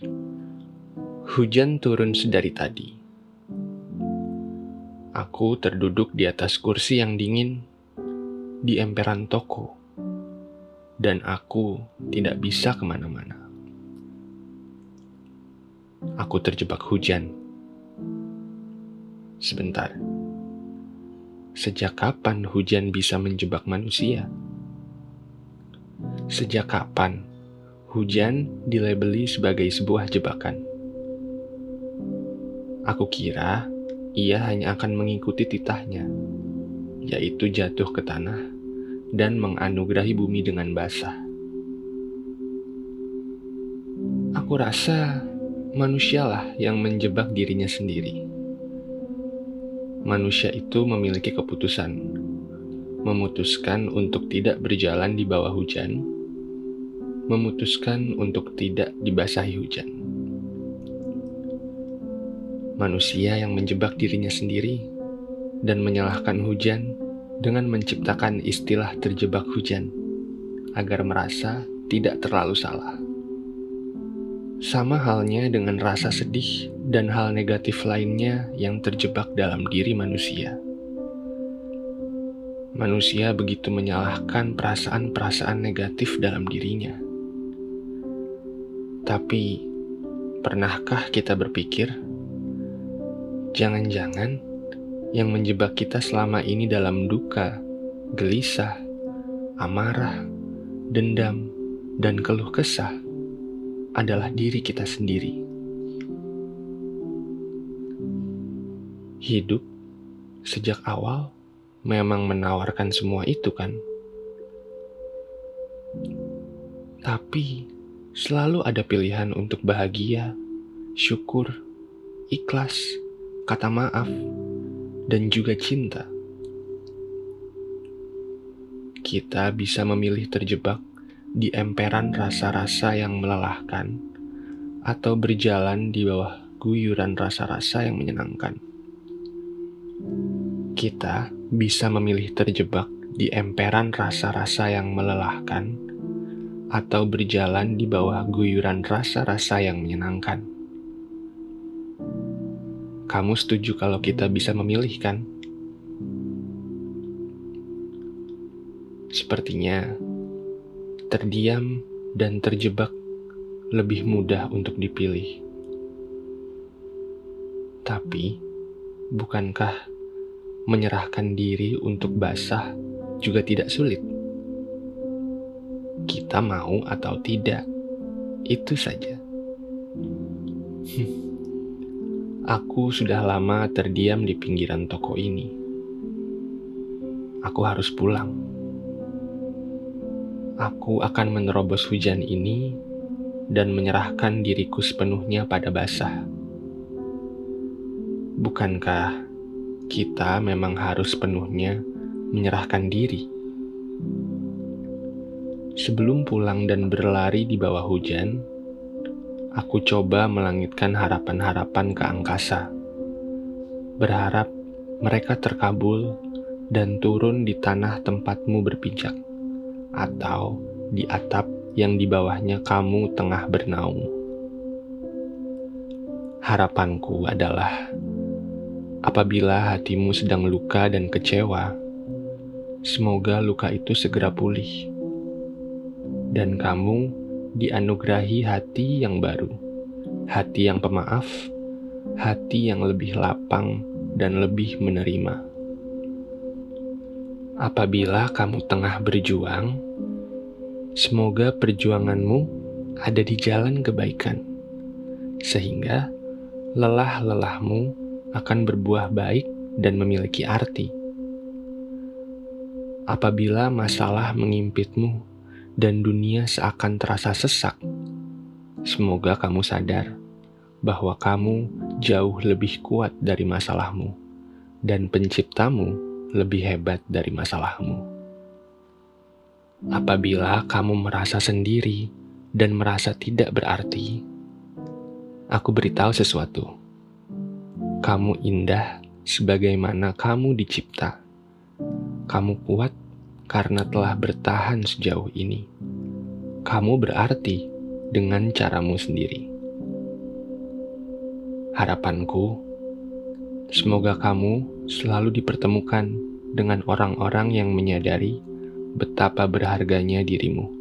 Hujan turun sedari tadi. Aku terduduk di atas kursi yang dingin di emperan toko, dan aku tidak bisa ke mana-mana. Aku terjebak hujan. Sebentar, sejak kapan hujan bisa menjebak manusia? Sejak kapan hujan dilabeli sebagai sebuah jebakan? Aku kira ia hanya akan mengikuti titahnya, yaitu jatuh ke tanah dan menganugerahi bumi dengan basah. Aku rasa manusialah yang menjebak dirinya sendiri. Manusia itu memiliki keputusan, memutuskan untuk tidak berjalan di bawah hujan, memutuskan untuk tidak dibasahi hujan manusia yang menjebak dirinya sendiri dan menyalahkan hujan dengan menciptakan istilah terjebak hujan agar merasa tidak terlalu salah. Sama halnya dengan rasa sedih dan hal negatif lainnya yang terjebak dalam diri manusia. Manusia begitu menyalahkan perasaan-perasaan negatif dalam dirinya. Tapi, pernahkah kita berpikir Jangan-jangan yang menjebak kita selama ini dalam duka, gelisah, amarah, dendam, dan keluh kesah adalah diri kita sendiri. Hidup sejak awal memang menawarkan semua itu, kan? Tapi selalu ada pilihan untuk bahagia, syukur, ikhlas kata maaf, dan juga cinta. Kita bisa memilih terjebak di emperan rasa-rasa yang melelahkan, atau berjalan di bawah guyuran rasa-rasa yang menyenangkan. Kita bisa memilih terjebak di emperan rasa-rasa yang melelahkan, atau berjalan di bawah guyuran rasa-rasa yang menyenangkan. Kamu setuju kalau kita bisa memilih, kan? Sepertinya terdiam dan terjebak lebih mudah untuk dipilih. Tapi, bukankah menyerahkan diri untuk basah juga tidak sulit? Kita mau atau tidak, itu saja. Aku sudah lama terdiam di pinggiran toko ini. Aku harus pulang. Aku akan menerobos hujan ini dan menyerahkan diriku sepenuhnya pada basah. Bukankah kita memang harus sepenuhnya menyerahkan diri? Sebelum pulang dan berlari di bawah hujan, aku coba melangitkan harapan-harapan ke angkasa. Berharap mereka terkabul dan turun di tanah tempatmu berpijak, atau di atap yang di bawahnya kamu tengah bernaung. Harapanku adalah apabila hatimu sedang luka dan kecewa, semoga luka itu segera pulih, dan kamu dianugerahi hati yang baru, hati yang pemaaf, hati yang lebih lapang dan lebih menerima. Apabila kamu tengah berjuang, semoga perjuanganmu ada di jalan kebaikan, sehingga lelah-lelahmu akan berbuah baik dan memiliki arti. Apabila masalah mengimpitmu, dan dunia seakan terasa sesak. Semoga kamu sadar bahwa kamu jauh lebih kuat dari masalahmu, dan Penciptamu lebih hebat dari masalahmu. Apabila kamu merasa sendiri dan merasa tidak berarti, aku beritahu sesuatu. Kamu indah sebagaimana kamu dicipta. Kamu kuat karena telah bertahan sejauh ini. Kamu berarti dengan caramu sendiri. Harapanku, semoga kamu selalu dipertemukan dengan orang-orang yang menyadari betapa berharganya dirimu.